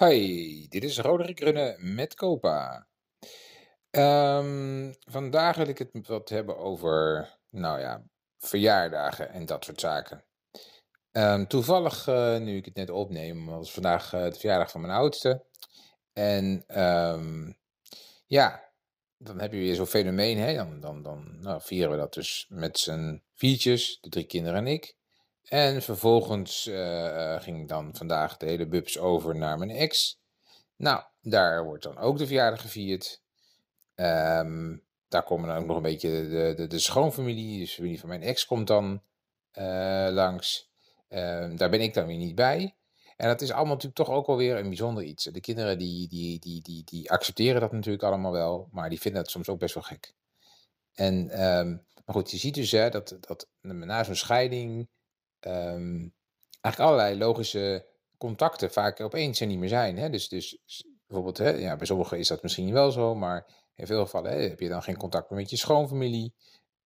Hoi, dit is Roderick Runnen met Copa. Ehm, vandaag wil ik het wat hebben over, nou ja, verjaardagen en dat soort zaken. Ehm, toevallig, uh, nu ik het net opneem, was vandaag uh, de verjaardag van mijn oudste. En um, ja, dan heb je weer zo'n fenomeen, hè? Dan, dan, dan nou, vieren we dat dus met z'n viertjes, de drie kinderen en ik. En vervolgens uh, ging dan vandaag de hele bubs over naar mijn ex. Nou, daar wordt dan ook de verjaardag gevierd. Um, daar komen dan ook nog een beetje de, de, de schoonfamilie, dus de familie van mijn ex komt dan uh, langs. Um, daar ben ik dan weer niet bij. En dat is allemaal natuurlijk toch ook wel weer een bijzonder iets. De kinderen die, die, die, die, die accepteren dat natuurlijk allemaal wel, maar die vinden het soms ook best wel gek. En, um, maar goed, je ziet dus hè, dat, dat na zo'n scheiding um, eigenlijk allerlei logische contacten vaak opeens er niet meer zijn. Hè? Dus, dus bijvoorbeeld, hè, ja, bij sommigen is dat misschien wel zo, maar in veel gevallen hè, heb je dan geen contact meer met je schoonfamilie.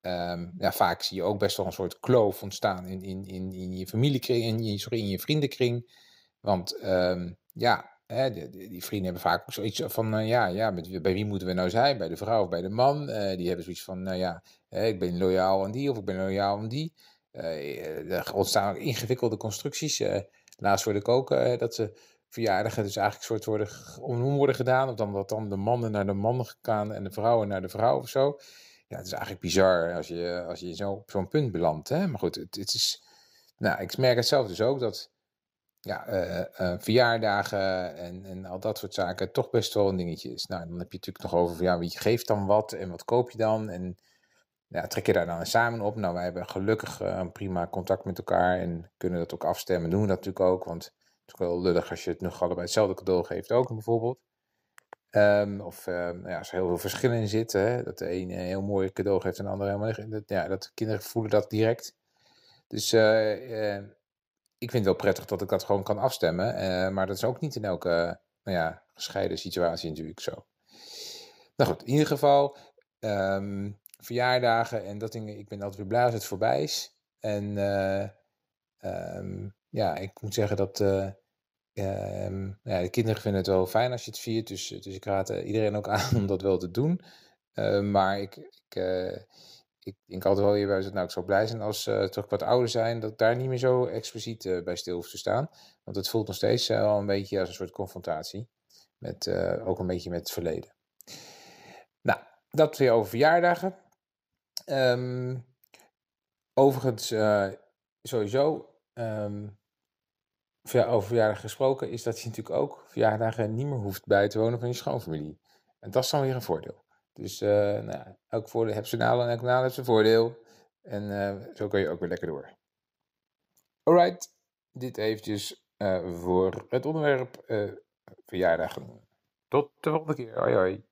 Um, ja, vaak zie je ook best wel een soort kloof ontstaan in, in, in, in je familiekring, in je, sorry, in je vriendenkring. Want um, ja, hè, die, die, vrienden hebben vaak zoiets van, uh, ja, ja bij wie moeten we nou zijn? Bij de vrouw of bij de man? Uh, die hebben zoiets van, nou ja, ik ben loyaal aan die of ik ben loyaal aan die. Uh, er ontstaan ingewikkelde constructies. Uh, laatst hoorde ik ook uh, dat ze verjaardagen dus eigenlijk soort worden omhoog worden gedaan. Of dan dat dan de mannen naar de mannen gaan en de vrouwen naar de vrouw of zo. Ja, het is eigenlijk bizar als je, als je zo op zo'n punt belandt. Hè? Maar goed, het, het, is. Nou, ik merk het zelf dus ook dat ja, verjaardagen en, en al dat soort zaken toch best wel een dingetje is. Nou, dan heb je natuurlijk nog over ja, wie geeft dan wat en wat koop je dan. En trek je daar dan samen op? Nou, wij hebben gelukkig uh, een prima contact met elkaar en kunnen dat ook afstemmen. Doen we dat natuurlijk ook, want het is wel lullig als je het nog allebei hetzelfde cadeau geeft ook bijvoorbeeld. Um, of uh, ja, als er heel veel verschillen in zitten, hè, dat de een een heel mooi cadeau geeft en de ander helemaal niet. Ja, dat kinderen voelen dat direct. Dus uh, ik vind het wel prettig dat ik dat gewoon kan afstemmen. maar dat is ook niet in elke nou ja, gescheiden situatie natuurlijk zo. Nou goed, in ieder geval, um, verjaardagen en dat dingen. Ik ben altijd weer blij als het voorbij is. En uh, um, ja, ik moet zeggen dat uh, um, ja, de kinderen vinden het wel fijn als je het viert. Dus, dus ik raad iedereen ook aan om dat wel te doen. Maar ik, ik, ik denk altijd wel weer bij nou, ik zou blij zijn als ze toch wat ouder zijn, dat daar niet meer zo expliciet bij stil hoeft te staan. Want het voelt nog steeds wel een beetje als een soort confrontatie. Met, ook een beetje met het verleden. Nou, dat weer over verjaardagen. Um, overigens, uh, sowieso, um, over verjaardagen gesproken, is dat je natuurlijk ook verjaardagen niet meer hoeft bij te wonen van je schoonfamilie. En dat is dan weer een voordeel. Dus uh, nou, elk voordeel heeft zijn nadeel en elk nadeel heeft zijn voordeel. En uh, zo kun je ook weer lekker door. Alright, dit eventjes voor het onderwerp verjaardagen. Tot de volgende keer. Hoi.